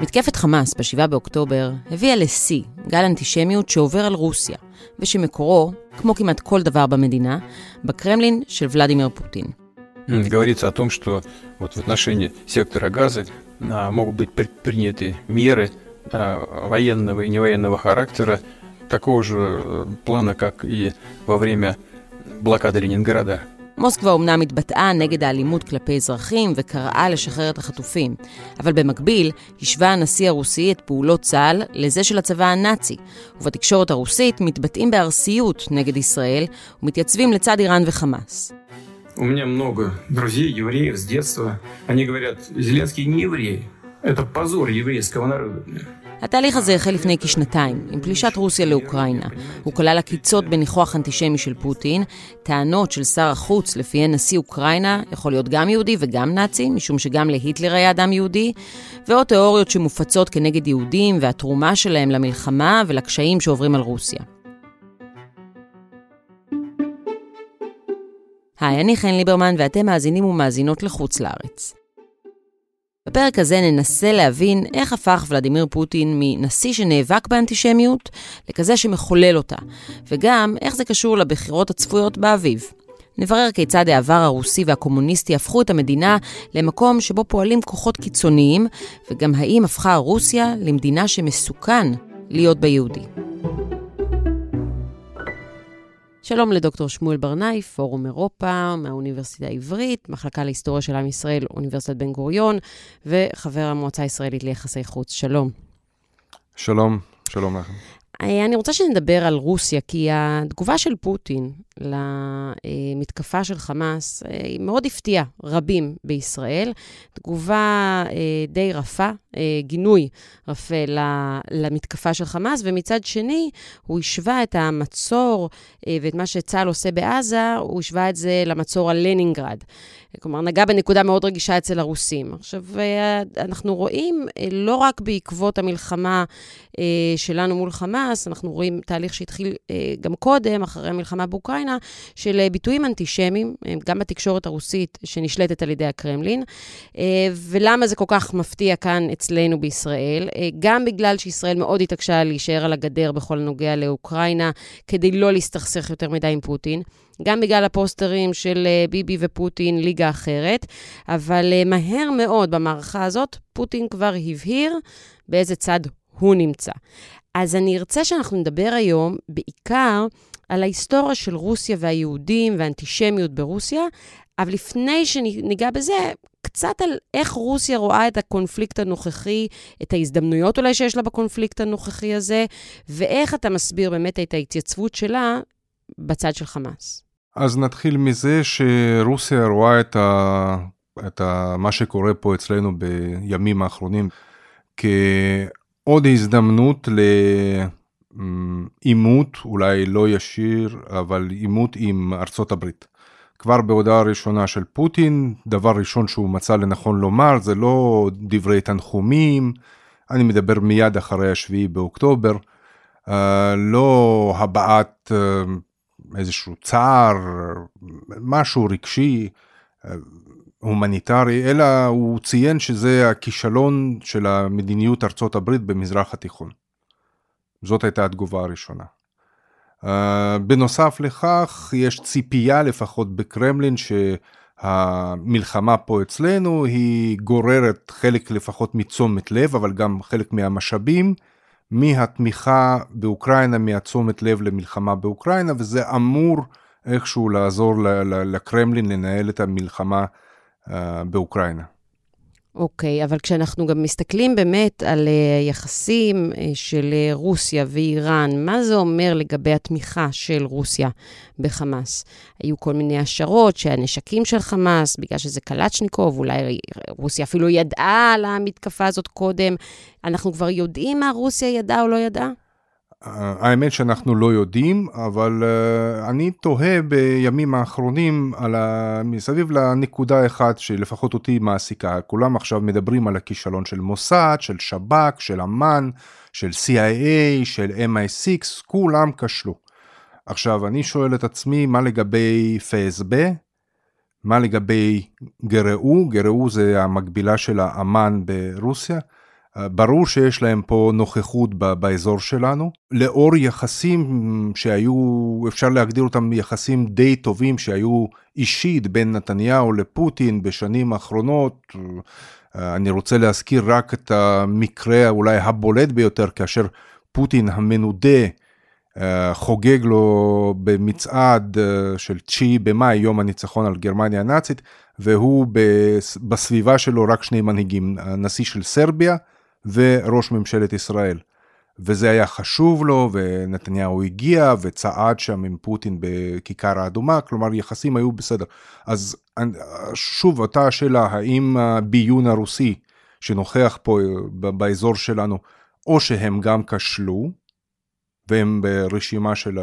מתקפת חמאס ב-7 באוקטובר הביאה לשיא גל אנטישמיות שעובר על רוסיה, ושמקורו, כמו כמעט כל דבר במדינה, בקרמלין של ולדימיר פוטין. Говорится о том, что вот в отношении сектора газа могут быть предприняты меры военного и невоенного характера такого же плана, как и во время блокады Ленинграда. מוסקבה אומנם התבטאה נגד האלימות כלפי אזרחים וקראה לשחרר את החטופים, אבל במקביל השווה הנשיא הרוסי את פעולות צה"ל לזה של הצבא הנאצי, ובתקשורת הרוסית מתבטאים בארסיות נגד ישראל ומתייצבים לצד איראן וחמאס. У меня много друзей, евреев с детства. Они говорят, Зеленский не еврей. Это позор еврейского народа. התהליך הזה החל לפני כשנתיים, עם פלישת רוסיה לאוקראינה. הוא כלל עקיצות בניחוח אנטישמי של פוטין, טענות של שר החוץ לפיהן נשיא אוקראינה יכול להיות גם יהודי וגם נאצי, משום שגם להיטלר היה אדם יהודי, ועוד תיאוריות שמופצות כנגד יהודים והתרומה שלהם למלחמה ולקשיים שעוברים על רוסיה. היי, אני חן ליברמן ואתם מאזינים ומאזינות לחוץ לארץ. בפרק הזה ננסה להבין איך הפך ולדימיר פוטין מנשיא שנאבק באנטישמיות לכזה שמחולל אותה, וגם איך זה קשור לבחירות הצפויות באביב. נברר כיצד העבר הרוסי והקומוניסטי הפכו את המדינה למקום שבו פועלים כוחות קיצוניים, וגם האם הפכה רוסיה למדינה שמסוכן להיות בה יהודי. שלום לדוקטור שמואל ברנאי, פורום אירופה מהאוניברסיטה העברית, מחלקה להיסטוריה של עם ישראל, אוניברסיטת בן גוריון, וחבר המועצה הישראלית ליחסי חוץ. שלום. שלום, שלום לכם. אה, אני רוצה שנדבר על רוסיה, כי התגובה של פוטין למתקפה של חמאס אה, היא מאוד הפתיעה רבים בישראל. תגובה אה, די רפה, גינוי רפה למתקפה של חמאס, ומצד שני, הוא השווה את המצור ואת מה שצה"ל עושה בעזה, הוא השווה את זה למצור על לנינגרד. כלומר, נגע בנקודה מאוד רגישה אצל הרוסים. עכשיו, אנחנו רואים, לא רק בעקבות המלחמה שלנו מול חמאס, אנחנו רואים תהליך שהתחיל גם קודם, אחרי המלחמה באוקראינה, של ביטויים אנטישמיים, גם בתקשורת הרוסית שנשלטת על ידי הקרמלין. ולמה זה כל כך מפתיע כאן אצלנו בישראל? גם בגלל שישראל מאוד התעקשה להישאר על הגדר בכל הנוגע לאוקראינה, כדי לא להסתכסך יותר מדי עם פוטין. גם בגלל הפוסטרים של ביבי ופוטין, ליגה אחרת, אבל מהר מאוד במערכה הזאת, פוטין כבר הבהיר באיזה צד הוא נמצא. אז אני ארצה שאנחנו נדבר היום בעיקר על ההיסטוריה של רוסיה והיהודים והאנטישמיות ברוסיה, אבל לפני שניגע בזה, קצת על איך רוסיה רואה את הקונפליקט הנוכחי, את ההזדמנויות אולי שיש לה בקונפליקט הנוכחי הזה, ואיך אתה מסביר באמת את ההתייצבות שלה בצד של חמאס. אז נתחיל מזה שרוסיה רואה את, ה... את ה... מה שקורה פה אצלנו בימים האחרונים כעוד הזדמנות לעימות, אולי לא ישיר, אבל עימות עם ארצות הברית. כבר בהודעה הראשונה של פוטין, דבר ראשון שהוא מצא לנכון לומר זה לא דברי תנחומים, אני מדבר מיד אחרי השביעי באוקטובר, לא הבעת איזשהו צער, משהו רגשי, הומניטרי, אלא הוא ציין שזה הכישלון של המדיניות ארצות הברית במזרח התיכון. זאת הייתה התגובה הראשונה. Uh, בנוסף לכך, יש ציפייה לפחות בקרמלין שהמלחמה פה אצלנו היא גוררת חלק לפחות מתשומת לב, אבל גם חלק מהמשאבים מהתמיכה באוקראינה, מהתשומת לב למלחמה באוקראינה, וזה אמור איכשהו לעזור לקרמלין לנהל את המלחמה uh, באוקראינה. אוקיי, אבל כשאנחנו גם מסתכלים באמת על uh, יחסים uh, של uh, רוסיה ואיראן, מה זה אומר לגבי התמיכה של רוסיה בחמאס? היו כל מיני השערות שהנשקים של חמאס, בגלל שזה קלצ'ניקוב, אולי רוסיה אפילו ידעה על המתקפה הזאת קודם. אנחנו כבר יודעים מה רוסיה ידעה או לא ידעה? האמת שאנחנו לא יודעים, אבל uh, אני תוהה בימים האחרונים על ה... מסביב לנקודה אחת שלפחות אותי מעסיקה. כולם עכשיו מדברים על הכישלון של מוסד, של שב"כ, של אמ"ן, של CIA, של MI6, כולם כשלו. עכשיו, אני שואל את עצמי, מה לגבי פסב? מה לגבי גראו? גראו זה המקבילה של האמן ברוסיה. ברור שיש להם פה נוכחות באזור שלנו. לאור יחסים שהיו, אפשר להגדיר אותם יחסים די טובים שהיו אישית בין נתניהו לפוטין בשנים האחרונות, אני רוצה להזכיר רק את המקרה אולי הבולט ביותר, כאשר פוטין המנודה חוגג לו במצעד של 9 במאי, יום הניצחון על גרמניה הנאצית, והוא בסביבה שלו רק שני מנהיגים, הנשיא של סרביה, וראש ממשלת ישראל. וזה היה חשוב לו, ונתניהו הגיע וצעד שם עם פוטין בכיכר האדומה, כלומר יחסים היו בסדר. אז שוב, אותה השאלה, האם הביון הרוסי שנוכח פה באזור שלנו, או שהם גם כשלו, והם ברשימה של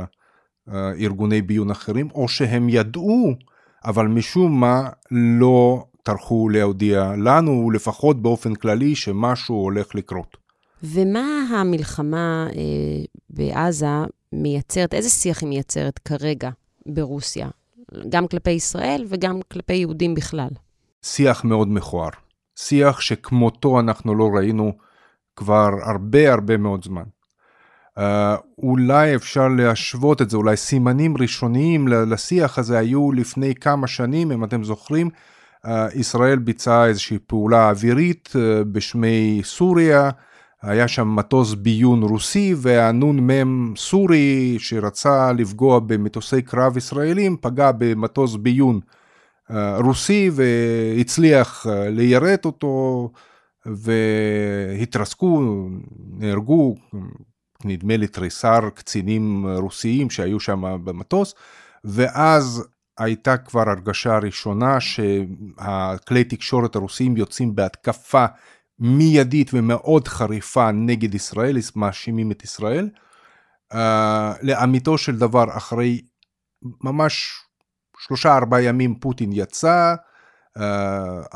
ארגוני ביון אחרים, או שהם ידעו, אבל משום מה לא טרחו להודיע לנו, לפחות באופן כללי, שמשהו הולך לקרות. ומה המלחמה אה, בעזה מייצרת, איזה שיח היא מייצרת כרגע ברוסיה, גם כלפי ישראל וגם כלפי יהודים בכלל? שיח מאוד מכוער. שיח שכמותו אנחנו לא ראינו כבר הרבה הרבה מאוד זמן. Uh, אולי אפשר להשוות את זה, אולי סימנים ראשוניים לשיח הזה היו לפני כמה שנים, אם אתם זוכרים, ישראל ביצעה איזושהי פעולה אווירית אה, בשמי סוריה, היה שם מטוס ביון רוסי והנ"מ סורי שרצה לפגוע במטוסי קרב ישראלים פגע במטוס ביון אה, רוסי והצליח אה, ליירט אותו והתרסקו, נהרגו נדמה לי תריסר קצינים רוסיים שהיו שם במטוס. ואז הייתה כבר הרגשה ראשונה שהכלי תקשורת הרוסיים יוצאים בהתקפה מיידית ומאוד חריפה נגד ישראל, מאשימים את ישראל. Uh, לאמיתו של דבר, אחרי ממש שלושה ארבעה ימים פוטין יצא, uh,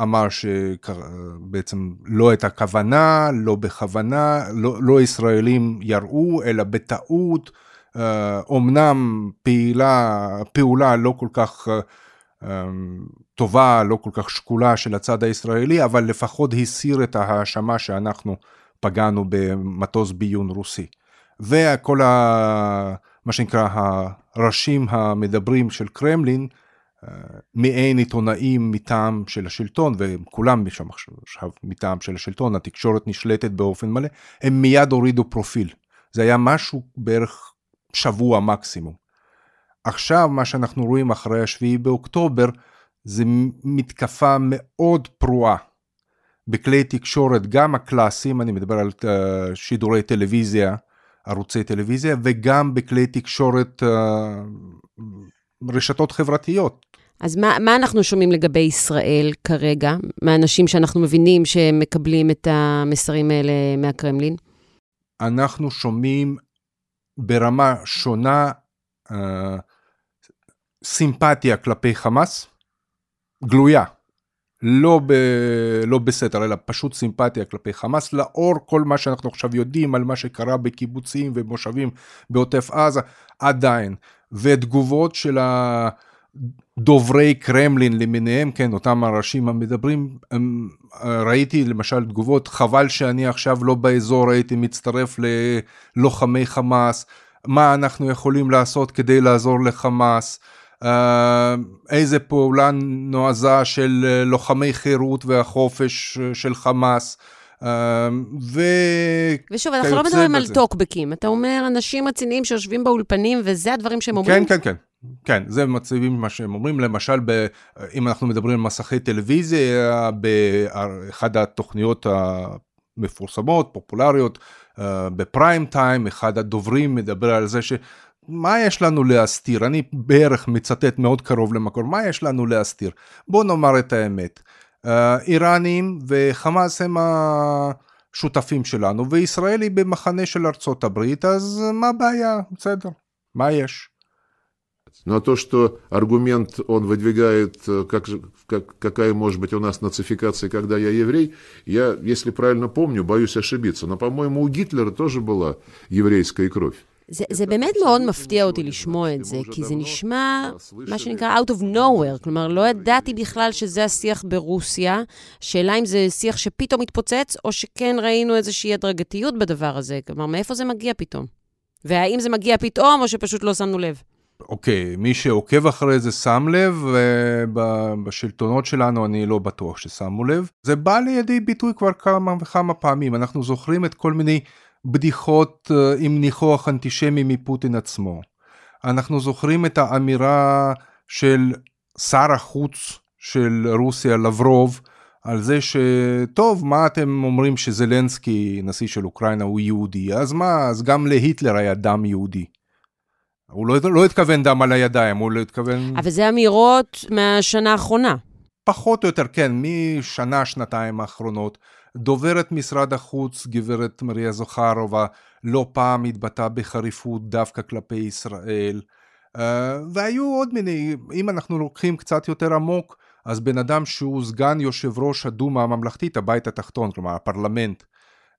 אמר שבעצם לא הייתה כוונה, לא בכוונה, לא, לא ישראלים יראו, אלא בטעות. אומנם פעילה, פעולה לא כל כך טובה, לא כל כך שקולה של הצד הישראלי, אבל לפחות הסיר את ההאשמה שאנחנו פגענו במטוס ביון רוסי. וכל ה... מה שנקרא הראשים המדברים של קרמלין, מעין עיתונאים מטעם של השלטון, וכולם שם עכשיו מטעם של השלטון, התקשורת נשלטת באופן מלא, הם מיד הורידו פרופיל. זה היה משהו בערך שבוע מקסימום. עכשיו מה שאנחנו רואים אחרי השביעי באוקטובר זה מתקפה מאוד פרועה בכלי תקשורת, גם הקלאסיים, אני מדבר על uh, שידורי טלוויזיה, ערוצי טלוויזיה, וגם בכלי תקשורת, uh, רשתות חברתיות. אז מה, מה אנחנו שומעים לגבי ישראל כרגע, מהאנשים שאנחנו מבינים שמקבלים את המסרים האלה מהקרמלין? אנחנו שומעים ברמה שונה אה, סימפתיה כלפי חמאס, גלויה, לא, ב, לא בסתר, אלא פשוט סימפתיה כלפי חמאס, לאור כל מה שאנחנו עכשיו יודעים על מה שקרה בקיבוצים ומושבים בעוטף עזה, עדיין. ותגובות של הדוברי קרמלין למיניהם, כן, אותם הראשים המדברים, הם, ראיתי למשל תגובות, חבל שאני עכשיו לא באזור, הייתי מצטרף ללוחמי חמאס, מה אנחנו יכולים לעשות כדי לעזור לחמאס, איזה פעולה נועזה של לוחמי חירות והחופש של חמאס. ו... ושוב, אנחנו לא מדברים. על טוקבקים, אתה אומר אנשים רציניים שיושבים באולפנים, וזה הדברים שהם אומרים? כן, כן, כן. כן, זה מצבים מה שהם אומרים, למשל, ב, אם אנחנו מדברים על מסכי טלוויזיה, באחד התוכניות המפורסמות, פופולריות, אה, בפריים טיים, אחד הדוברים מדבר על זה ש... מה יש לנו להסתיר? אני בערך מצטט מאוד קרוב למקור, מה יש לנו להסתיר? בוא נאמר את האמת. אה, איראנים וחמאס הם השותפים שלנו, וישראל היא במחנה של ארצות הברית, אז מה הבעיה? בסדר, מה יש? Но то, что аргумент он выдвигает, э, как, как, какая может быть у нас нацификация, когда я еврей, я, если правильно помню, боюсь ошибиться, но, по-моему, у Гитлера тоже была еврейская кровь. זה, זה באמת מאוד מפתיע אותי לשמוע את זה, כי זה נשמע, מה שנקרא, out of nowhere. כלומר, לא ידעתי בכלל שזה השיח ברוסיה. שאלה אם זה שיח שפתאום התפוצץ, או שכן ראינו איזושהי הדרגתיות בדבר הזה. כלומר, מאיפה זה מגיע פתאום? והאם זה מגיע פתאום, או שפשוט לא שמנו לב? אוקיי, מי שעוקב אחרי זה שם לב, ובשלטונות שלנו אני לא בטוח ששמו לב. זה בא לידי ביטוי כבר כמה וכמה פעמים, אנחנו זוכרים את כל מיני בדיחות אה, עם ניחוח אנטישמי מפוטין עצמו. אנחנו זוכרים את האמירה של שר החוץ של רוסיה, לברוב, על זה שטוב, מה אתם אומרים שזלנסקי, נשיא של אוקראינה, הוא יהודי, אז מה, אז גם להיטלר היה דם יהודי. הוא לא, לא התכוון דם על הידיים, הוא לא התכוון... אבל זה אמירות מהשנה האחרונה. פחות או יותר, כן, משנה, שנתיים האחרונות. דוברת משרד החוץ, גברת מריה זוכרובה, לא פעם התבטאה בחריפות דווקא כלפי ישראל. אה, והיו עוד מיני, אם אנחנו לוקחים קצת יותר עמוק, אז בן אדם שהוא סגן יושב ראש הדומה הממלכתית, הבית התחתון, כלומר הפרלמנט,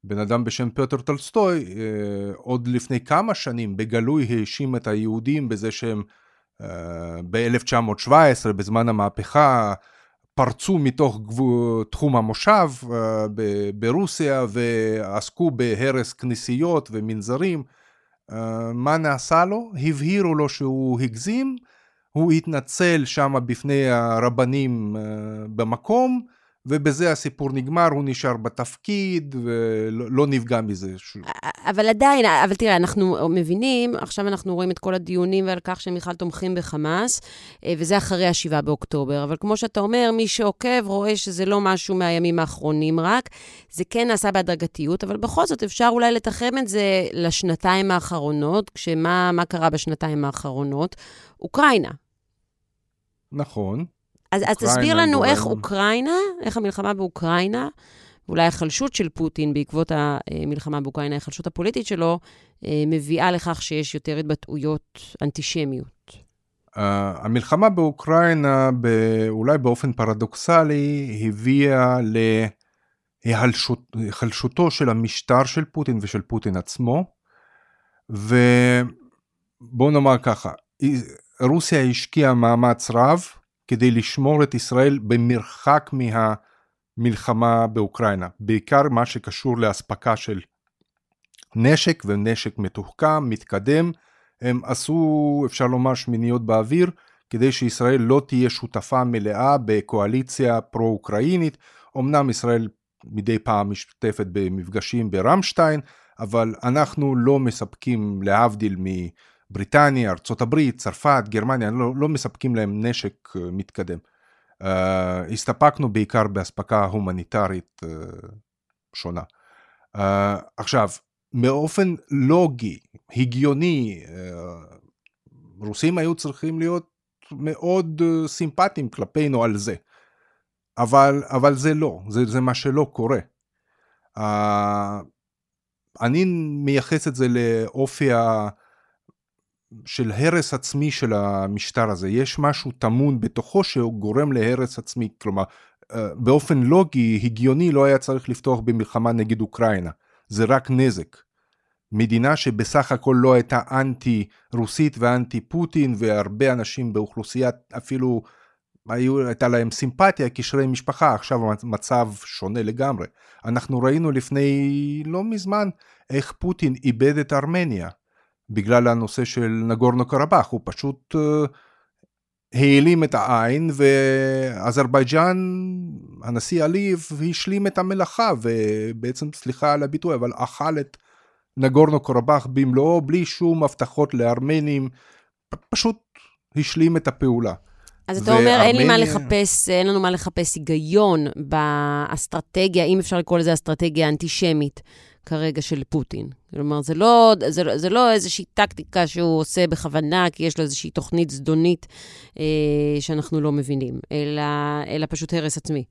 בן אדם בשם פטר טולסטוי, אה, עוד לפני כמה שנים בגלוי האשים את היהודים בזה שהם אה, ב-1917, בזמן המהפכה, פרצו מתוך גבול, תחום המושב אה, ברוסיה ועסקו בהרס כנסיות ומנזרים. מה נעשה לו? הבהירו לו שהוא הגזים, הוא התנצל שם בפני הרבנים במקום, ובזה הסיפור נגמר, הוא נשאר בתפקיד ולא לא נפגע מזה. אבל עדיין, אבל תראה, אנחנו מבינים, עכשיו אנחנו רואים את כל הדיונים ועל כך שהם בכלל תומכים בחמאס, אה, וזה אחרי ה-7 באוקטובר. אבל כמו שאתה אומר, מי שעוקב רואה שזה לא משהו מהימים האחרונים רק, זה כן נעשה בהדרגתיות, אבל בכל זאת אפשר אולי לתחם את זה לשנתיים האחרונות, כשמה קרה בשנתיים האחרונות? אוקראינה. נכון. אז, אז תסביר לנו גורם... איך אוקראינה, איך המלחמה באוקראינה, אולי החלשות של פוטין בעקבות המלחמה באוקראינה, ההחלשות הפוליטית שלו, אה, מביאה לכך שיש יותר התבטאויות אנטישמיות. Uh, המלחמה באוקראינה, אולי באופן פרדוקסלי, הביאה להיחלשותו של המשטר של פוטין ושל פוטין עצמו. ובואו נאמר ככה, רוסיה השקיעה מאמץ רב כדי לשמור את ישראל במרחק מהמלחמה באוקראינה, בעיקר מה שקשור לאספקה של נשק ונשק מתוחכם, מתקדם, הם עשו, אפשר לומר, שמיניות באוויר, כדי שישראל לא תהיה שותפה מלאה בקואליציה פרו-אוקראינית. אמנם ישראל מדי פעם משתתפת במפגשים ברמשטיין, אבל אנחנו לא מספקים, להבדיל בריטניה, ארה"ב, צרפת, גרמניה, לא, לא מספקים להם נשק אה, מתקדם. Uh, הסתפקנו בעיקר באספקה הומניטרית uh, שונה. Uh, עכשיו, באופן לוגי, הגיוני, uh, רוסים היו צריכים להיות מאוד uh, סימפטיים כלפינו על זה. אבל, אבל זה לא, זה, זה מה שלא קורה. Uh, אני מייחס את זה לאופי ה... של הרס עצמי של המשטר הזה, יש משהו טמון בתוכו שהוא גורם להרס עצמי, כלומר אה, באופן לוגי, הגיוני, לא היה צריך לפתוח במלחמה נגד אוקראינה, זה רק נזק. מדינה שבסך הכל לא הייתה אנטי רוסית ואנטי פוטין והרבה אנשים באוכלוסייה אפילו היו, הייתה להם סימפתיה, קשרי משפחה, עכשיו המצב שונה לגמרי. אנחנו ראינו לפני לא מזמן איך פוטין איבד את ארמניה. בגלל הנושא של נגורנו קרבאח, הוא פשוט uh, העלים את העין ואזרבייג'אן, הנשיא עליב השלים את המלאכה ובעצם, סליחה על הביטוי, אבל אכל את נגורנו קרבאח במלואו בלי שום הבטחות לארמנים, פשוט השלים את הפעולה. אז אתה אומר, אין לי מה לחפש, אין לנו מה לחפש היגיון באסטרטגיה, אם אפשר לקרוא לזה אסטרטגיה אנטישמית. כרגע של פוטין. כלומר, זה לא, זה, זה לא איזושהי טקטיקה שהוא עושה בכוונה, כי יש לו איזושהי תוכנית זדונית אה, שאנחנו לא מבינים, אלא, אלא פשוט הרס עצמי.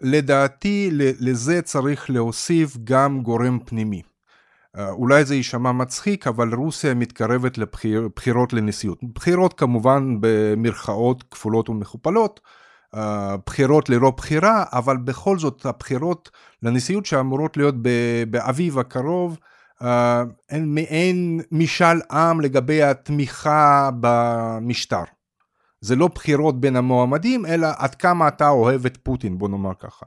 לדעתי, לזה צריך להוסיף גם גורם פנימי. אה, אולי זה יישמע מצחיק, אבל רוסיה מתקרבת לבחירות לנשיאות. בחירות כמובן במרכאות כפולות ומכופלות, בחירות ללא בחירה, אבל בכל זאת הבחירות לנשיאות שאמורות להיות באביב הקרוב, אין מעין משאל עם לגבי התמיכה במשטר. זה לא בחירות בין המועמדים, אלא עד כמה אתה אוהב את פוטין, בוא נאמר ככה.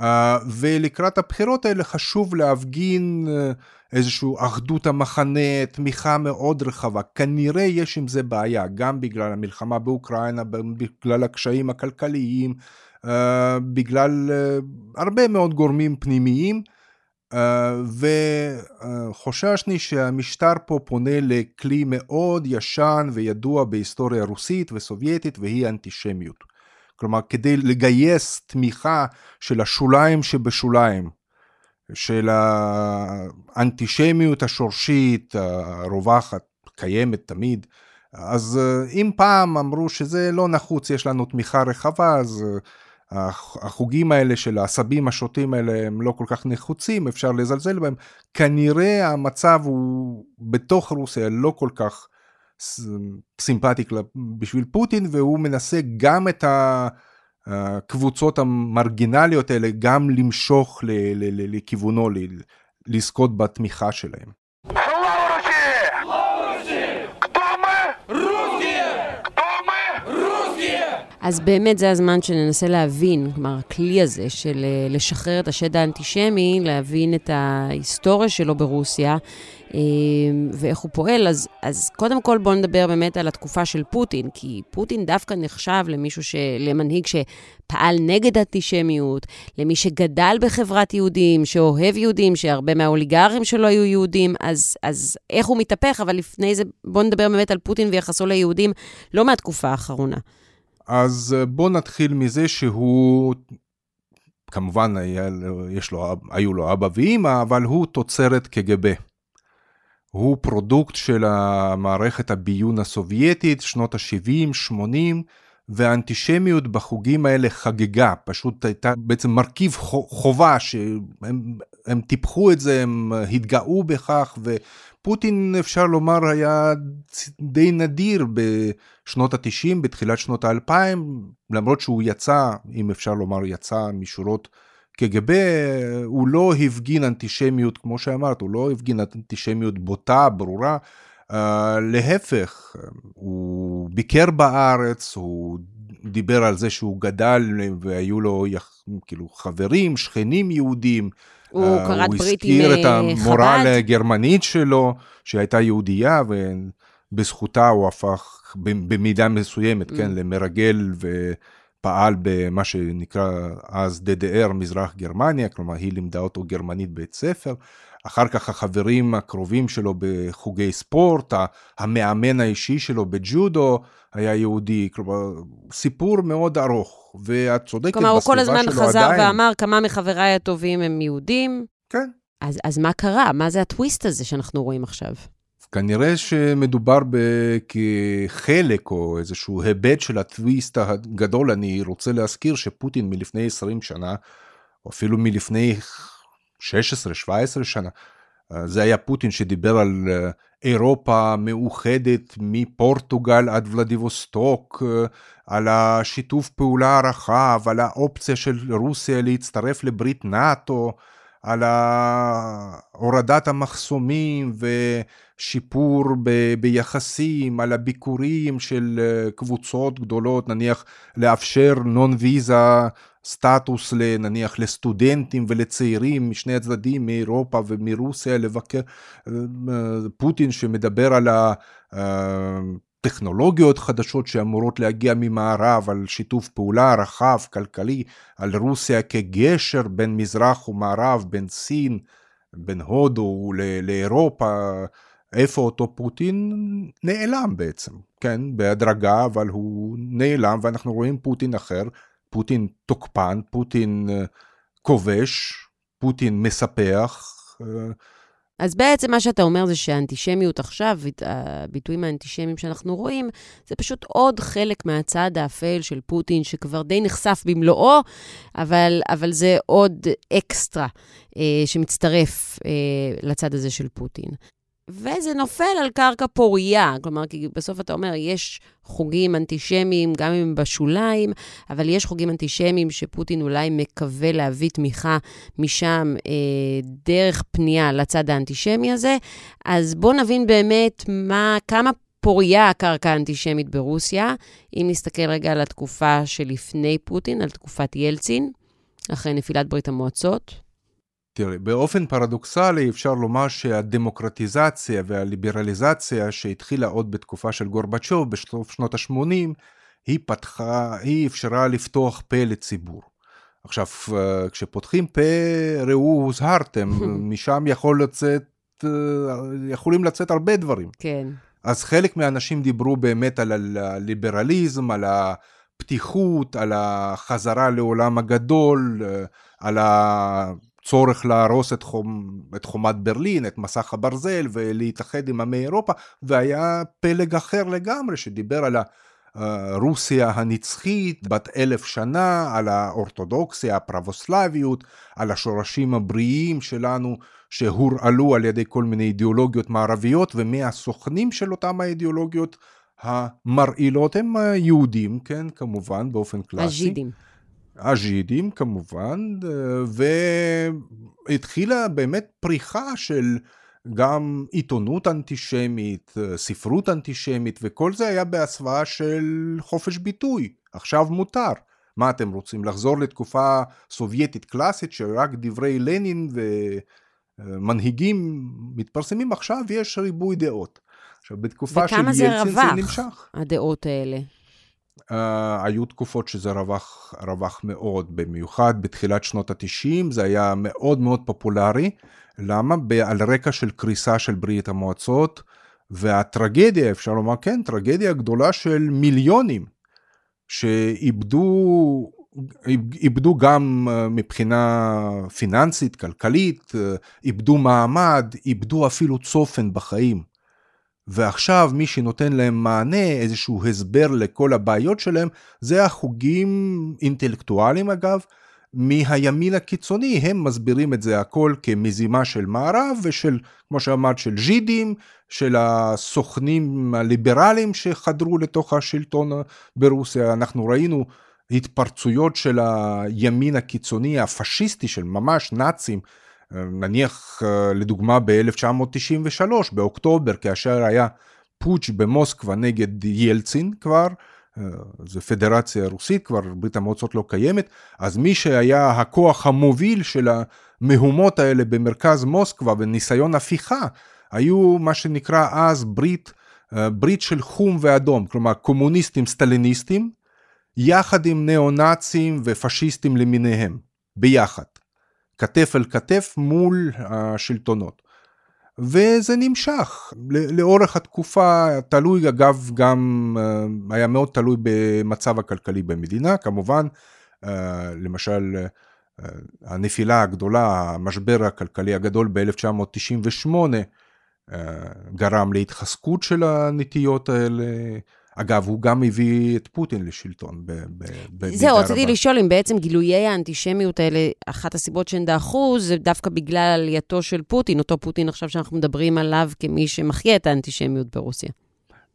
Uh, ולקראת הבחירות האלה חשוב להפגין uh, איזושהי אחדות המחנה, תמיכה מאוד רחבה. כנראה יש עם זה בעיה, גם בגלל המלחמה באוקראינה, בגלל הקשיים הכלכליים, uh, בגלל uh, הרבה מאוד גורמים פנימיים. Uh, וחוששני שהמשטר פה פונה לכלי מאוד ישן וידוע בהיסטוריה רוסית וסובייטית והיא אנטישמיות. כלומר כדי לגייס תמיכה של השוליים שבשוליים, של האנטישמיות השורשית הרווחת, קיימת תמיד, אז uh, אם פעם אמרו שזה לא נחוץ, יש לנו תמיכה רחבה, אז uh, החוגים האלה של העשבים השוטים האלה הם לא כל כך נחוצים, אפשר לזלזל בהם. כנראה המצב הוא בתוך רוסיה לא כל כך סימפטי בשביל פוטין, והוא מנסה גם את הקבוצות המרגינליות האלה, גם למשוך לכיוונו, לזכות בתמיכה שלהם. אז באמת זה הזמן שננסה להבין, כלומר, הכלי הזה של אה, לשחרר את השד האנטישמי, להבין את ההיסטוריה שלו ברוסיה ואיך הוא פועל. אז, אז קודם כל בואו נדבר באמת על התקופה של פוטין, כי פוטין דווקא נחשב למישהו, ש... למנהיג שפעל נגד אנטישמיות, למי שגדל בחברת יהודים, שאוהב יהודים, שהרבה מהאוליגרים שלו היו יהודים, אז, אז איך הוא מתהפך, אבל לפני זה בואו נדבר באמת על פוטין ויחסו ליהודים, לא מהתקופה האחרונה. אז אה, בוא נתחיל מזה שהוא, כמובן היה, יש לו, היו לו אבא ואימא, אבל הוא תוצרת קג"ב. הוא פרודוקט של המערכת הביון הסובייטית, שנות ה-70, 80, והאנטישמיות בחוגים האלה חגגה, פשוט הייתה בעצם מרכיב חובה שהם טיפחו את זה, הם התגאו בכך, פוטין אפשר לומר היה די נדיר בשנות התשעים, בתחילת שנות האלפיים, למרות שהוא יצא, אם אפשר לומר יצא משורות קג"ב, הוא לא הפגין אנטישמיות כמו שאמרת, הוא לא הפגין אנטישמיות בוטה, ברורה, uh, להפך, הוא ביקר בארץ, הוא דיבר על זה שהוא גדל והיו לו כאילו חברים, שכנים יהודים, הוא uh, כרת ברית עם חב"ד. הוא הזכיר את המורה הגרמנית שלו, שהייתה יהודייה, ובזכותה הוא הפך במידה מסוימת, כן, mm. כן, למרגל ופעל במה שנקרא אז DDR, מזרח גרמניה, כלומר היא לימדה אותו גרמנית בית ספר. אחר כך החברים הקרובים שלו בחוגי ספורט, המאמן האישי שלו בג'ודו היה יהודי, כלומר, סיפור מאוד ארוך, ואת צודקת כלומר, הוא כל הזמן חזר עדיין... ואמר, כמה מחבריי הטובים הם יהודים. כן. אז, אז מה קרה? מה זה הטוויסט הזה שאנחנו רואים עכשיו? כנראה שמדובר כחלק או איזשהו היבט של הטוויסט הגדול. אני רוצה להזכיר שפוטין מלפני 20 שנה, או אפילו מלפני 16-17 שנה. אה, זה היה פוטין שדיבר על אה, אירופה מאוחדת מפורטוגל עד ולדיווסטוק, אה, על השיתוף פעולה הרחב, על האופציה של רוסיה להצטרף לברית נאט"ו, על הורדת המחסומים ושיפור ב- ביחסים, על הביקורים של קבוצות גדולות, נניח לאפשר נון ויזה סטטוס נניח לסטודנטים ולצעירים משני הצדדים מאירופה ומרוסיה לבקר אה, פוטין שמדבר על הטכנולוגיות חדשות שאמורות להגיע ממערב, על שיתוף פעולה רחב כלכלי, על רוסיה כגשר בין מזרח ומערב, בין סין, בין הודו לאירופה. איפה אותו פוטין נעלם בעצם, כן, בהדרגה, אבל הוא נעלם ואנחנו רואים פוטין אחר פוטין תוקפן, פוטין אה, כובש, פוטין מספח. אז בעצם מה שאתה אומר זה שהאנטישמיות עכשיו, הביטויים האנטישמיים שאנחנו רואים, זה פשוט עוד חלק מהצד האפל של פוטין, שכבר די נחשף במלואו, אבל, אבל זה עוד אקסטרה אה, שמצטרף אה, לצד הזה של פוטין. וזה נופל על קרקע פורייה. כלומר, כי בסוף אתה אומר, יש חוגים אנטישמיים, גם אם הם בשוליים, אבל יש חוגים אנטישמיים שפוטין אולי מקווה להביא תמיכה משם אה, דרך פנייה לצד האנטישמי הזה. אז בואו נבין באמת מה, כמה פוריה הקרקע האנטישמית ברוסיה, אם נסתכל רגע על התקופה שלפני פוטין, על תקופת ילצין, אחרי נפילת ברית המועצות. תראי, באופן פרדוקסלי אפשר לומר שהדמוקרטיזציה והליברליזציה שהתחילה עוד בתקופה של גורבצ'וב בסוף שנות ה-80, היא פתחה, היא אפשרה לפתוח פה לציבור. עכשיו, כשפותחים פה, ראו, הוזהרתם, משם יכול לצאת, יכולים לצאת הרבה דברים. כן. אז חלק מהאנשים דיברו באמת על הליברליזם, על הפתיחות, על החזרה לעולם הגדול, על הצורך להרוס את, חומ, את חומת ברלין, את מסך הברזל ולהתאחד עם עמי אירופה, והיה פלג אחר לגמרי שדיבר על רוסיה הנצחית בת אלף שנה, על האורתודוקסיה, הפרבוסלביות, על השורשים הבריאים שלנו שהורעלו על ידי כל מיני אידיאולוגיות מערביות, ומהסוכנים של אותם האידיאולוגיות המרעילות הם היהודים, כן, כמובן, באופן קלאסי. הז'ידים. הז'ידים, כמובן, והתחילה באמת פריחה של גם עיתונות אנטישמית, ספרות אנטישמית, וכל זה היה בהסוואה של חופש ביטוי. עכשיו מותר. מה אתם רוצים, לחזור לתקופה סובייטית קלאסית שרק דברי לנין ומנהיגים מתפרסמים? עכשיו יש ריבוי דעות. עכשיו, בתקופה של ילצין זה נמשך. וכמה זה רווח, הדעות האלה? Uh, היו תקופות שזה רווח, רווח מאוד, במיוחד בתחילת שנות ה-90 זה היה מאוד מאוד פופולרי. למה? על רקע של קריסה של ברית המועצות, והטרגדיה, אפשר לומר, כן, טרגדיה גדולה של מיליונים, שאיבדו איבדו גם אה, מבחינה פיננסית, כלכלית, אה, איבדו מעמד, איבדו אפילו צופן בחיים. ועכשיו מי שנותן להם מענה, איזשהו הסבר לכל הבעיות שלהם, זה החוגים אינטלקטואליים אגב, מהימין הקיצוני, הם מסבירים את זה הכל כמזימה של מערב ושל, כמו שאמרת, של ז'ידים, של הסוכנים הליברליים שחדרו לתוך השלטון ברוסיה. אנחנו ראינו התפרצויות של הימין הקיצוני הפשיסטי של ממש נאצים, נניח לדוגמה ב-1993, באוקטובר, כאשר היה פוטש במוסקבה נגד ילצין כבר, זה פדרציה רוסית, כבר ברית המועצות לא קיימת, אז מי שהיה הכוח המוביל של המהומות האלה במרכז מוסקבה וניסיון הפיכה, היו מה שנקרא אז ברית, ברית של חום ואדום, כלומר קומוניסטים סטליניסטים, יחד עם ניאו-נאצים ופשיסטים למיניהם, ביחד, כתף אל כתף מול השלטונות. וזה נמשך לאורך התקופה, תלוי אגב גם, אה, היה מאוד תלוי במצב הכלכלי במדינה, כמובן, אה, למשל אה, הנפילה הגדולה, המשבר הכלכלי הגדול ב-1998 גרם להתחזקות של הנטיות האלה. אגב, הוא גם הביא את פוטין לשלטון במידה. זהו, רציתי לשאול אם בעצם גילויי האנטישמיות האלה, אחת הסיבות שהן דעכו, זה דווקא בגלל עלייתו של פוטין, אותו פוטין עכשיו שאנחנו מדברים עליו כמי שמחיה את האנטישמיות ברוסיה.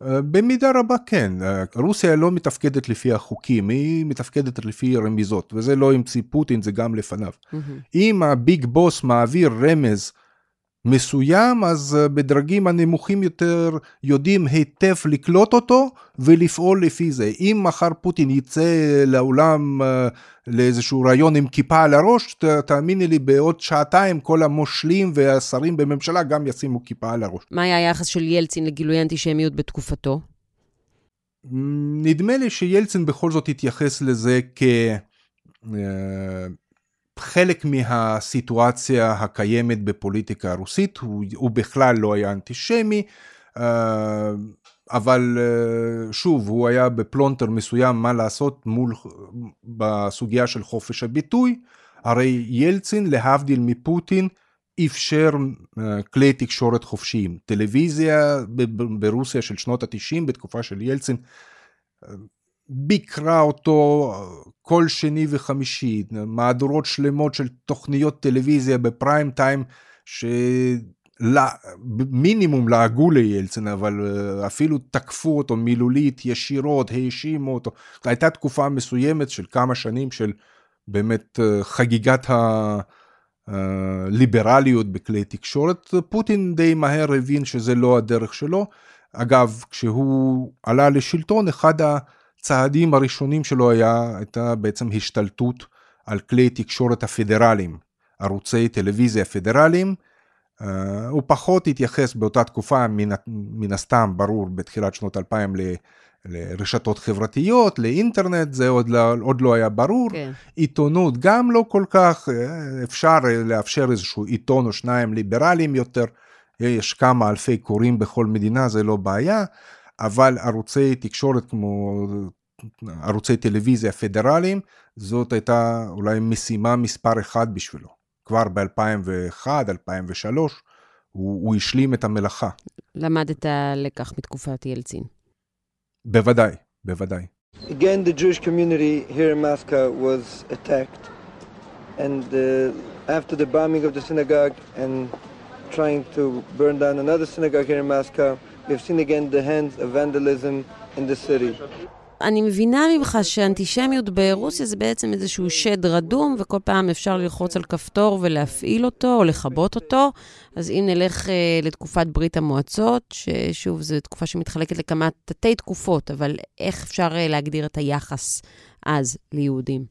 אה, במידה רבה כן, אה, רוסיה לא מתפקדת לפי החוקים, היא מתפקדת לפי רמיזות, וזה לא המציא פוטין, זה גם לפניו. Mm-hmm. אם הביג בוס מעביר רמז מסוים, אז אה, בדרגים הנמוכים יותר יודעים היטב לקלוט אותו ולפעול לפי זה. אם מחר פוטין יצא לעולם אה, לאיזשהו רעיון עם כיפה על הראש, תאמיני לי, בעוד שעתיים כל המושלים והשרים בממשלה גם ישימו כיפה על הראש. מה היה היחס של ילצין לגילוי אנטישמיות בתקופתו? נדמה לי שילצין בכל זאת התייחס לזה כ... חלק מהסיטואציה הקיימת בפוליטיקה הרוסית, הוא, הוא בכלל לא היה אנטישמי, אה, אבל אה, שוב, הוא היה בפלונטר מסוים מה לעשות מול, בסוגיה של חופש הביטוי, הרי ילצין, להבדיל מפוטין, אפשר אה, כלי תקשורת חופשיים. טלוויזיה ברוסיה של שנות התשעים, בתקופה של ילצין, ביקרה אותו כל שני וחמישי, מהדורות שלמות של תוכניות טלוויזיה בפריים טיים, מינימום לעגו לילצין, אבל אה, אפילו תקפו אותו מילולית, ישירות, האשימו אותו. הייתה תקופה מסוימת של כמה שנים של באמת אה, חגיגת הליברליות אה, בכלי תקשורת. פוטין די מהר הבין שזה לא הדרך שלו. אגב, כשהוא עלה לשלטון, אחד הצעדים הראשונים שלו היה, הייתה בעצם השתלטות על כלי תקשורת הפדרליים, ערוצי טלוויזיה פדרליים. Uh, הוא פחות התייחס באותה תקופה, מן, מן הסתם, ברור, בתחילת שנות 2000 ל, לרשתות חברתיות, לאינטרנט, זה עוד לא, עוד לא היה ברור. כן. עיתונות גם לא כל כך, אה, אפשר לאפשר איזשהו עיתון או שניים ליברליים יותר, יש כמה אלפי קוראים בכל מדינה, זה לא בעיה, אבל ערוצי תקשורת כמו ערוצי טלוויזיה פדרליים, זאת הייתה אולי משימה מספר אחד בשבילו. כבר ב-2001, 2003, הוא, הוא השלים את המלאכה. למדת לקח מתקופת ילצין. בוודאי, בוודאי. Again, the Jewish community here in Moscow was attacked. And uh, after the bombing of the synagogue and trying to burn down another synagogue here in Moscow, we've seen again the hands of vandalism in the city. אני מבינה ממך שאנטישמיות ברוסיה זה בעצם איזשהו שד רדום, וכל פעם אפשר ללחוץ על כפתור ולהפעיל אותו או לכבות אותו. אז אם נלך uh, לתקופת ברית המועצות, ששוב, זו תקופה שמתחלקת לכמה תתי תקופות, אבל איך אפשר uh, להגדיר את היחס אז ליהודים?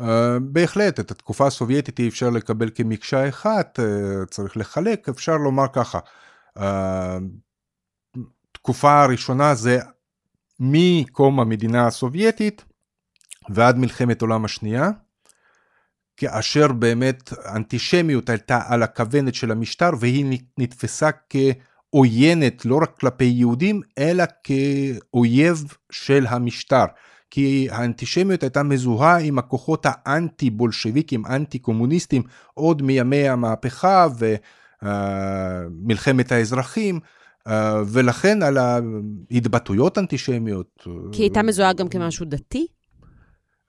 Uh, בהחלט, את התקופה הסובייטית אי אפשר לקבל כמקשה אחת, uh, צריך לחלק, אפשר לומר ככה. Uh, תקופה הראשונה זה מקום המדינה הסובייטית ועד מלחמת עולם השנייה, כאשר באמת אנטישמיות הייתה על הכוונת של המשטר והיא נתפסה כעוינת לא רק כלפי יהודים, אלא כאויב של המשטר. כי האנטישמיות הייתה מזוהה עם הכוחות האנטי-בולשביקים, אנטי-קומוניסטים, עוד מימי המהפכה ומלחמת האזרחים. אה, ולכן על ההתבטאויות אנטישמיות. אה, כי הייתה מזוהה גם כמשהו דתי?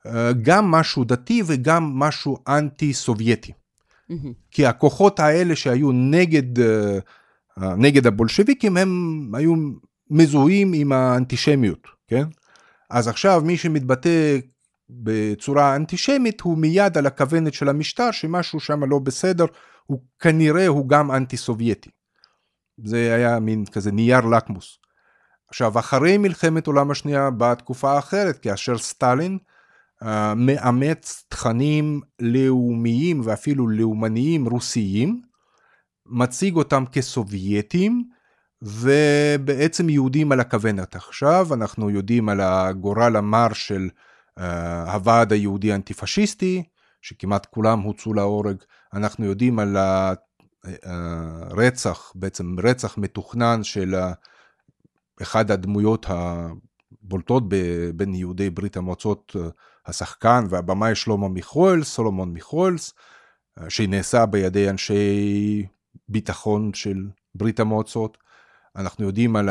אה, גם משהו דתי וגם משהו אנטי-סובייטי. כי הכוחות האלה שהיו נגד, נגד הבולשביקים, הם היו מזוהים עם האנטישמיות, כן? אז עכשיו מי שמתבטא בצורה אנטישמית, הוא מיד על הכוונת של המשטר, שמשהו שם לא בסדר, הוא כנראה הוא גם אנטי-סובייטי. זה היה מין כזה נייר לקמוס. עכשיו, אחרי מלחמת עולם השנייה באה תקופה אחרת, כאשר סטלין uh, מאמץ תכנים לאומיים ואפילו לאומניים רוסיים, מציג אותם כסובייטים, ובעצם יהודים על הכוונת. עכשיו אנחנו יודעים על הגורל המר של הוועד היהודי האנטיפשיסטי, שכמעט כולם הוצאו להורג. אנחנו יודעים על רצח, בעצם רצח מתוכנן של אחד הדמויות הבולטות בין יהודי ברית המועצות, השחקן והבמאי שלמה מיכולס, סולומון מיכולס, שנעשה בידי אנשי ביטחון של ברית המועצות. אנחנו יודעים על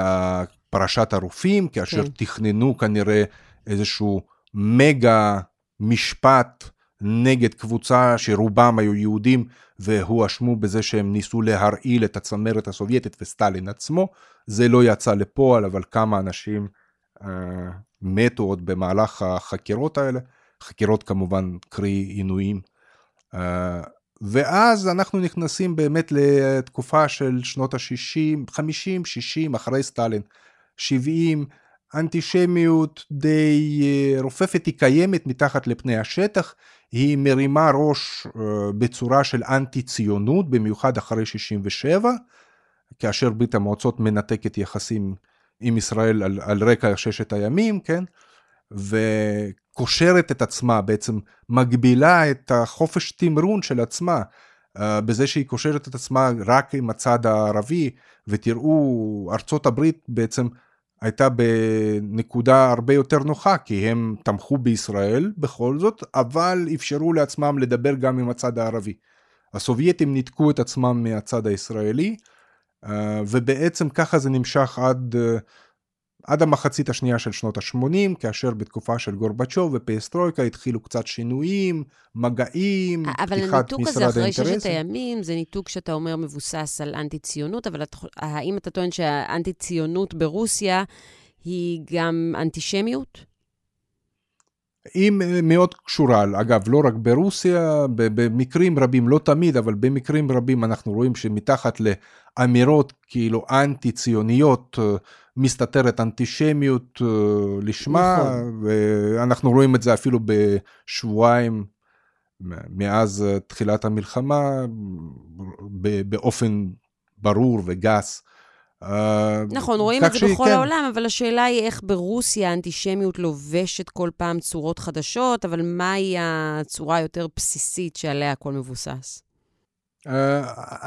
פרשת הרופאים, כאשר כן. תכננו כנראה איזשהו מגה משפט נגד קבוצה שרובם היו יהודים והואשמו בזה שהם ניסו להרעיל את הצמרת הסובייטית וסטלין עצמו. זה לא יצא לפועל, אבל כמה אנשים uh, מתו עוד במהלך החקירות האלה. חקירות כמובן קרי עינויים. Uh, ואז אנחנו נכנסים באמת לתקופה של שנות ה-60, 50, 60, אחרי סטלין, 70, אנטישמיות די אה, רופפת, היא קיימת מתחת לפני השטח, היא מרימה ראש אה, בצורה של אנטי ציונות, במיוחד אחרי 67, כאשר ברית המועצות מנתקת יחסים עם ישראל על, על רקע ששת הימים, כן? וקושרת את עצמה, בעצם מגבילה את החופש תמרון של עצמה. אה, בזה שהיא קושרת את עצמה רק עם הצד הערבי, ותראו, ארצות הברית בעצם הייתה בנקודה הרבה יותר נוחה, כי הם תמכו בישראל בכל זאת, אבל אפשרו לעצמם לדבר גם עם הצד הערבי. הסובייטים ניתקו את עצמם מהצד הישראלי, אה, ובעצם ככה זה נמשך עד, אה, עד המחצית השנייה של שנות ה-80, כאשר בתקופה של גורבצ'וב ופייסטרויקה התחילו קצת שינויים, מגעים, פתיחת משרד האינטרסים. אבל הניתוק הזה אחרי ששת הימים, זה ניתוק שאתה אומר מבוסס על אנטי-ציונות, אבל האם אתה טוען שהאנטי-ציונות ברוסיה היא גם אנטישמיות? היא מאוד קשורה, אגב, לא רק ברוסיה, במקרים רבים, לא תמיד, אבל במקרים רבים אנחנו רואים שמתחת לאמירות כאילו אנטי-ציוניות, מסתתרת אנטישמיות אה, לשמה, נכון. ואנחנו רואים את זה אפילו בשבועיים מאז תחילת המלחמה, באופן ברור וגס. אה, נכון, רואים את זה בכל כן. העולם, אבל השאלה היא איך ברוסיה האנטישמיות לובשת כל פעם צורות חדשות, אבל מהי הצורה היותר בסיסית שעליה הכל מבוסס? אה,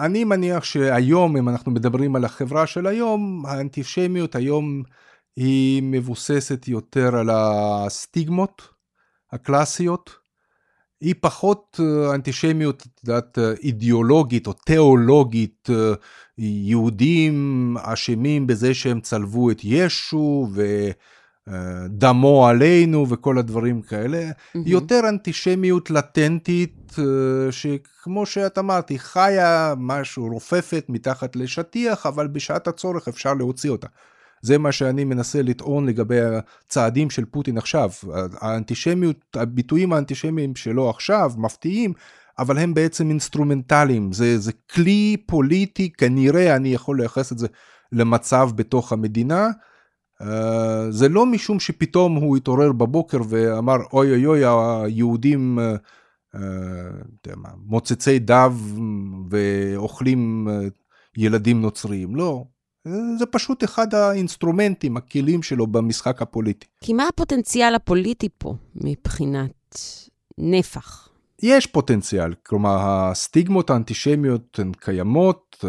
אני מניח שהיום, אם אנחנו מדברים על החברה של היום, האנטישמיות היום היא מבוססת יותר על הסטיגמות הקלאסיות. היא פחות אה, אנטישמיות, את יודעת, אידיאולוגית או תיאולוגית, אה, יהודים אשמים בזה שהם צלבו את ישו ו... דמו עלינו וכל הדברים כאלה, mm-hmm. יותר אנטישמיות לטנטית, אה, שכמו שאת אמרת, היא חיה משהו, רופפת מתחת לשטיח, אבל בשעת הצורך אפשר להוציא אותה. זה מה שאני מנסה לטעון לגבי הצעדים של פוטין עכשיו. האנטישמיות, הביטויים האנטישמיים שלו עכשיו מפתיעים, אבל הם בעצם אינסטרומנטליים. זה, זה כלי פוליטי, כנראה אני יכול לייחס את זה למצב בתוך המדינה. אה, זה לא משום שפתאום הוא התעורר בבוקר ואמר אוי אוי אוי היהודים אה, אה, מוצצי דם ואוכלים ילדים נוצריים, לא. זה פשוט אחד האינסטרומנטים, הכלים שלו במשחק הפוליטי. כי מה הפוטנציאל הפוליטי פה מבחינת נפח? יש פוטנציאל, כלומר הסטיגמות האנטישמיות הן קיימות,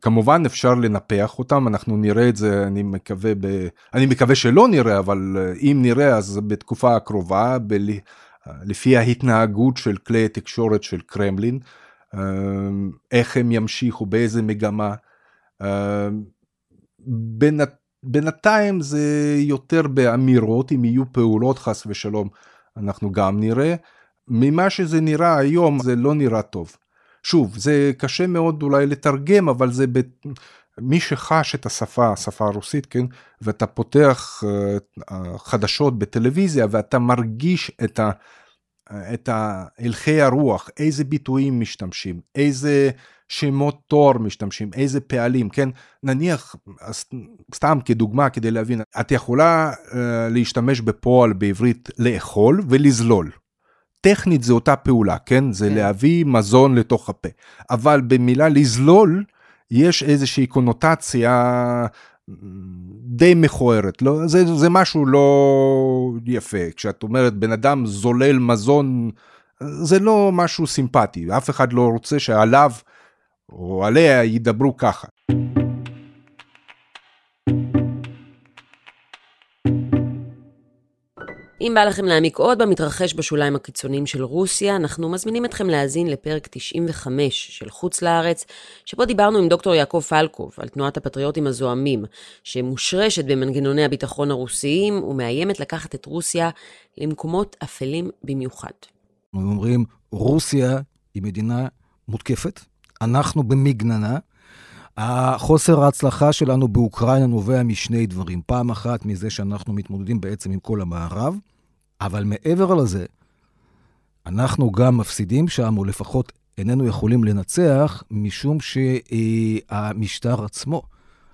כמובן אפשר לנפח אותם, אנחנו נראה את זה, אני מקווה, ב... אני מקווה שלא נראה, אבל אה, אם נראה אז בתקופה הקרובה, ב... לפי ההתנהגות של כלי התקשורת של קרמלין, אה, איך הם ימשיכו, באיזה מגמה. אה, בינת... בינתיים זה יותר באמירות, אם יהיו פעולות חס ושלום, אנחנו גם נראה. ממה שזה נראה היום, זה לא נראה טוב. שוב, זה קשה מאוד אולי לתרגם, אבל זה ב... מי שחש את השפה, השפה הרוסית, כן, ואתה פותח uh, חדשות בטלוויזיה ואתה מרגיש את, ה, את הלכי הרוח, איזה ביטויים משתמשים, איזה שמות תואר משתמשים, איזה פעלים, כן, נניח, סתם כדוגמה כדי להבין, את יכולה uh, להשתמש בפועל בעברית לאכול ולזלול. טכנית זה אותה פעולה, כן? זה כן. להביא מזון לתוך הפה. אבל במילה לזלול, יש איזושהי קונוטציה די מכוערת, לא? זה, זה משהו לא יפה. כשאת אומרת בן אדם זולל מזון, זה לא משהו סימפטי, אף אחד לא רוצה שעליו או עליה ידברו ככה. אם בא לכם להעמיק עוד במתרחש בשוליים הקיצוניים של רוסיה, אנחנו מזמינים אתכם להאזין לפרק 95 של חוץ לארץ, שבו דיברנו עם דוקטור יעקב פלקוב על תנועת הפטריוטים הזועמים, שמושרשת במנגנוני הביטחון הרוסיים ומאיימת לקחת את רוסיה למקומות אפלים במיוחד. אנחנו אומרים, רוסיה היא מדינה מותקפת, אנחנו במגננה. החוסר ההצלחה שלנו באוקראינה נובע משני דברים. פעם אחת מזה שאנחנו מתמודדים בעצם עם כל המערב, אבל מעבר לזה, אנחנו גם מפסידים שם, או לפחות איננו יכולים לנצח, משום שהמשטר עצמו,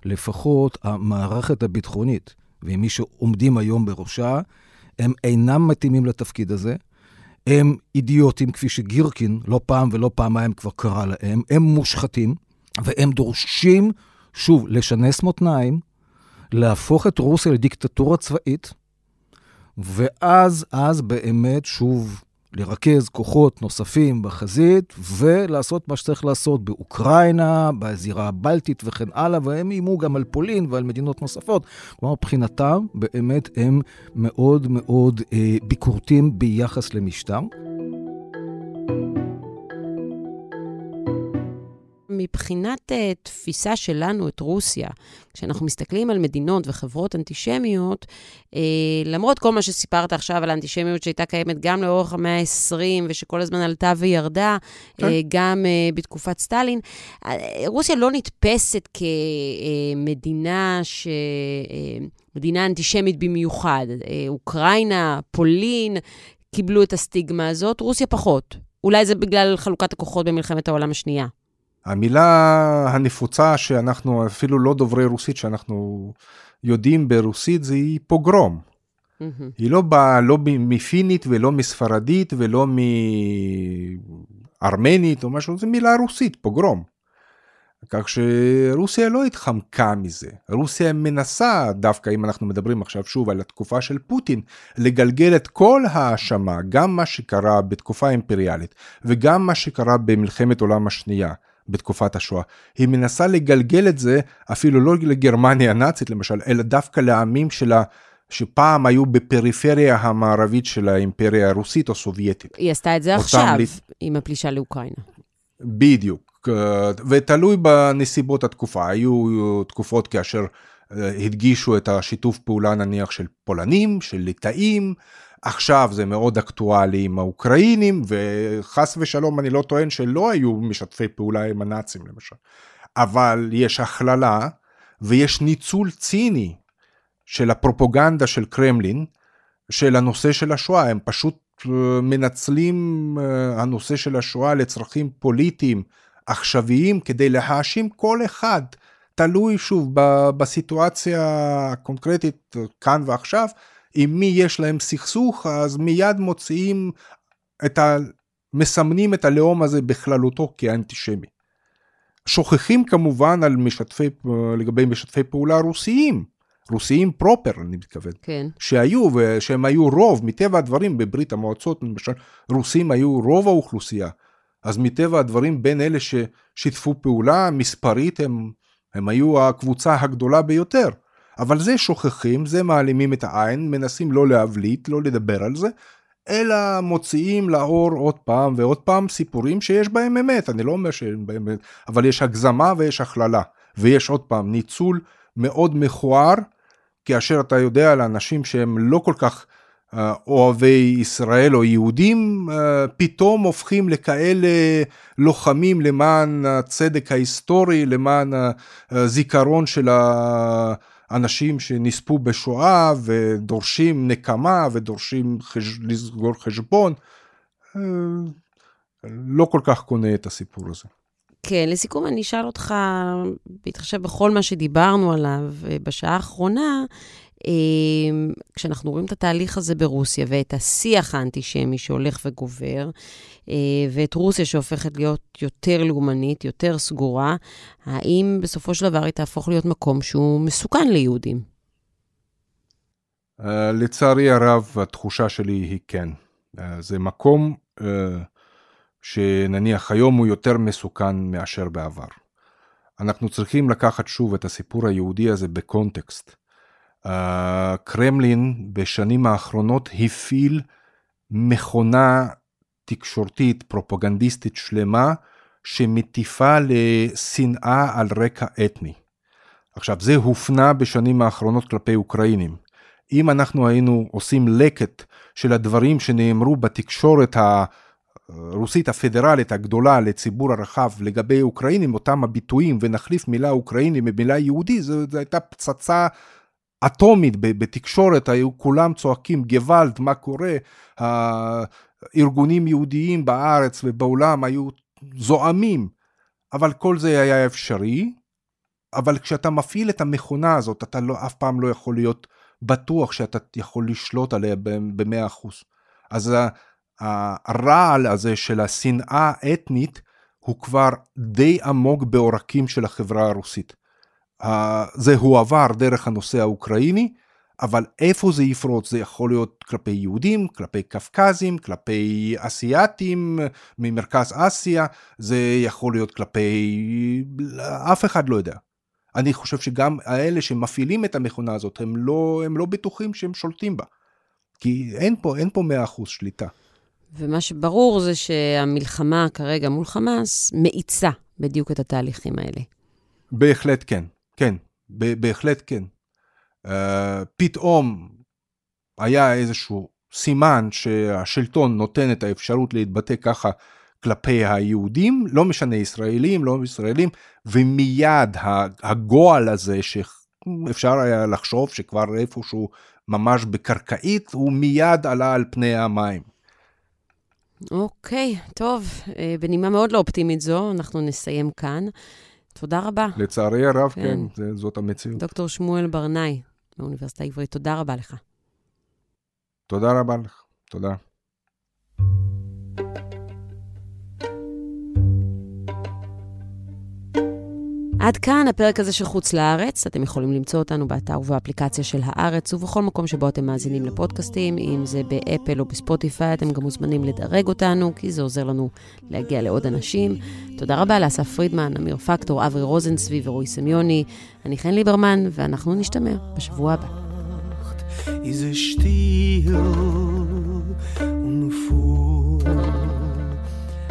לפחות המערכת הביטחונית, ומי שעומדים היום בראשה, הם אינם מתאימים לתפקיד הזה. הם אידיוטים, כפי שגירקין לא פעם ולא פעמיים כבר קרא להם, הם מושחתים. והם דורשים, שוב, לשנס מותניים, להפוך את רוסיה לדיקטטורה צבאית, ואז, אז באמת, שוב, לרכז כוחות נוספים בחזית, ולעשות מה שצריך לעשות באוקראינה, בזירה הבלטית וכן הלאה, והם איימו גם על פולין ועל מדינות נוספות. כלומר, מבחינתם, באמת הם מאוד מאוד אה, ביקורתיים ביחס למשטר. מבחינת uh, תפיסה שלנו את רוסיה, כשאנחנו מסתכלים על מדינות וחברות אנטישמיות, uh, למרות כל מה שסיפרת עכשיו על האנטישמיות שהייתה קיימת גם לאורך המאה ה-20, ושכל הזמן עלתה וירדה, כן. uh, גם uh, בתקופת סטלין, uh, רוסיה לא נתפסת כמדינה ש... Uh, מדינה אנטישמית במיוחד. אוקראינה, פולין, קיבלו את הסטיגמה הזאת, רוסיה פחות. אולי זה בגלל חלוקת הכוחות במלחמת העולם השנייה. המילה הנפוצה שאנחנו, אפילו לא דוברי רוסית, שאנחנו יודעים ברוסית, זה היא פוגרום. Mm-hmm. היא לא באה לא מפינית ולא מספרדית ולא מארמנית או משהו, זו מילה רוסית, פוגרום. כך שרוסיה לא התחמקה מזה. רוסיה מנסה, דווקא אם אנחנו מדברים עכשיו שוב על התקופה של פוטין, לגלגל את כל האשמה, גם מה שקרה בתקופה האימפריאלית וגם מה שקרה במלחמת עולם השנייה. בתקופת השואה. היא מנסה לגלגל את זה אפילו לא לגרמניה הנאצית למשל, אלא דווקא לעמים שלה שפעם היו בפריפריה המערבית של האימפריה הרוסית או סובייטית. היא עשתה את זה עכשיו לי... עם הפלישה לאוקראינה. בדיוק. ותלוי בנסיבות התקופה, היו תקופות כאשר אה, הדגישו את השיתוף פעולה נניח של פולנים, של ליטאים, עכשיו זה מאוד אקטואלי עם האוקראינים, וחס ושלום אני לא טוען שלא היו משתפי פעולה עם הנאצים למשל, אבל יש הכללה ויש ניצול ציני של הפרופוגנדה של קרמלין, של הנושא של השואה, הם פשוט אה, מנצלים אה, הנושא של השואה לצרכים פוליטיים עכשוויים כדי להאשים כל אחד, תלוי שוב בסיטואציה הקונקרטית כאן ועכשיו, עם מי יש להם סכסוך, אז מיד מוציאים את ה... מסמנים את הלאום הזה בכללותו כאנטישמי. שוכחים כמובן על משתפי, לגבי משתפי פעולה רוסיים, רוסיים פרופר אני מתכוון, כן. שהיו ושהם היו רוב, מטבע הדברים בברית המועצות למשל, רוסים היו רוב האוכלוסייה, אז מטבע הדברים בין אלה ששיתפו פעולה מספרית הם, הם היו הקבוצה הגדולה ביותר. אבל זה שוכחים, זה מעלימים את העין, מנסים לא להבליט, לא לדבר על זה, אלא מוציאים לאור עוד פעם ועוד פעם סיפורים שיש בהם אמת, אני לא אומר שאין בהם אמת, אבל יש הגזמה ויש הכללה, ויש עוד פעם ניצול מאוד מכוער, כאשר אתה יודע על אנשים שהם לא כל כך אוהבי ישראל או יהודים אה, פתאום הופכים לכאלה לוחמים למען הצדק ההיסטורי, למען הזיכרון של האנשים שנספו בשואה ודורשים נקמה ודורשים חש... לסגור חשבון. אה, לא כל כך קונה את הסיפור הזה. כן, לסיכום אני אשאל אותך, בהתחשב בכל מה שדיברנו עליו אה, בשעה האחרונה, כשאנחנו רואים את התהליך הזה ברוסיה ואת השיח האנטישמי שהולך וגובר, אה, ואת רוסיה שהופכת להיות יותר לאומנית, יותר סגורה, האם בסופו של דבר היא תהפוך להיות מקום שהוא מסוכן ליהודים? אה, לצערי הרב, התחושה שלי היא כן. אה, זה מקום שנניח היום הוא יותר מסוכן מאשר בעבר. אנחנו צריכים לקחת שוב את הסיפור היהודי הזה בקונטקסט. הקרמלין בשנים האחרונות הפעיל מכונה תקשורתית פרופגנדיסטית שלמה שמטיפה לשנאה על רקע אתני. עכשיו זה הופנה בשנים האחרונות כלפי אוקראינים. אם אנחנו היינו עושים לקט של הדברים שנאמרו בתקשורת הרוסית הפדרלית הגדולה לציבור הרחב לגבי אוקראינים, אותם הביטויים, ונחליף מילה אוקראיני במילה יהודי, זו, זו הייתה פצצה אטומית בתקשורת, היו כולם צועקים גוואלד, מה קורה, הארגונים יהודיים בארץ ובעולם היו זועמים, אבל כל זה היה אפשרי, אבל כשאתה מפעיל את המכונה הזאת, אתה לא, אף פעם לא יכול להיות בטוח שאתה יכול לשלוט עליה במאה אחוז. אז הרעל הזה של השנאה האתנית הוא כבר די עמוק בעורקים של החברה הרוסית. זה הועבר דרך הנושא האוקראיני, אבל איפה זה יפרוץ? זה יכול להיות כלפי יהודים, כלפי קפקזים, כלפי אסיאתים ממרכז אסיה, זה יכול להיות כלפי... אף אחד לא יודע. אני חושב שגם האלה שמפעילים את המכונה הזאת, הם לא, הם לא בטוחים שהם שולטים בה. כי אין פה, אין פה 100% שליטה. ומה שברור זה שהמלחמה כרגע מול חמאס מאיצה בדיוק את התהליכים האלה. בהחלט כן, כן, בהחלט כן. Uh, פתאום היה איזשהו סימן שהשלטון נותן את האפשרות להתבטא ככה כלפי היהודים, לא משנה ישראלים, לא ישראלים, ומיד הגועל הזה שאפשר היה לחשוב שכבר איפשהו ממש בקרקעית, הוא מיד עלה על פני המים. אוקיי, טוב, אה, בנימה מאוד לא אופטימית זו, אנחנו נסיים כאן. תודה רבה. לצערי הרב, כן, כן זאת המציאות. דוקטור שמואל ברנאי, מהאוניברסיטה העברית, תודה רבה לך. תודה רבה לך, תודה. עד כאן הפרק הזה של חוץ לארץ. אתם יכולים למצוא אותנו באתר ובאפליקציה של הארץ, ובכל מקום שבו אתם מאזינים לפודקאסטים, אם זה באפל או בספוטיפיי, אתם גם מוזמנים לדרג אותנו, כי זה עוזר לנו להגיע לעוד אנשים. תודה רבה לאסף פרידמן, אמיר פקטור, אברי רוזנצבי ורועי סמיוני. אני חן ליברמן, ואנחנו נשתמע בשבוע הבא.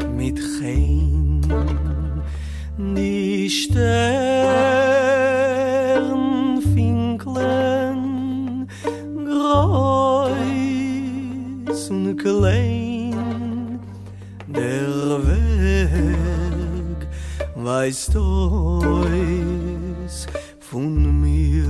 Und mit die Sternfinkeln groß und klein. Der Weg weißt du von mir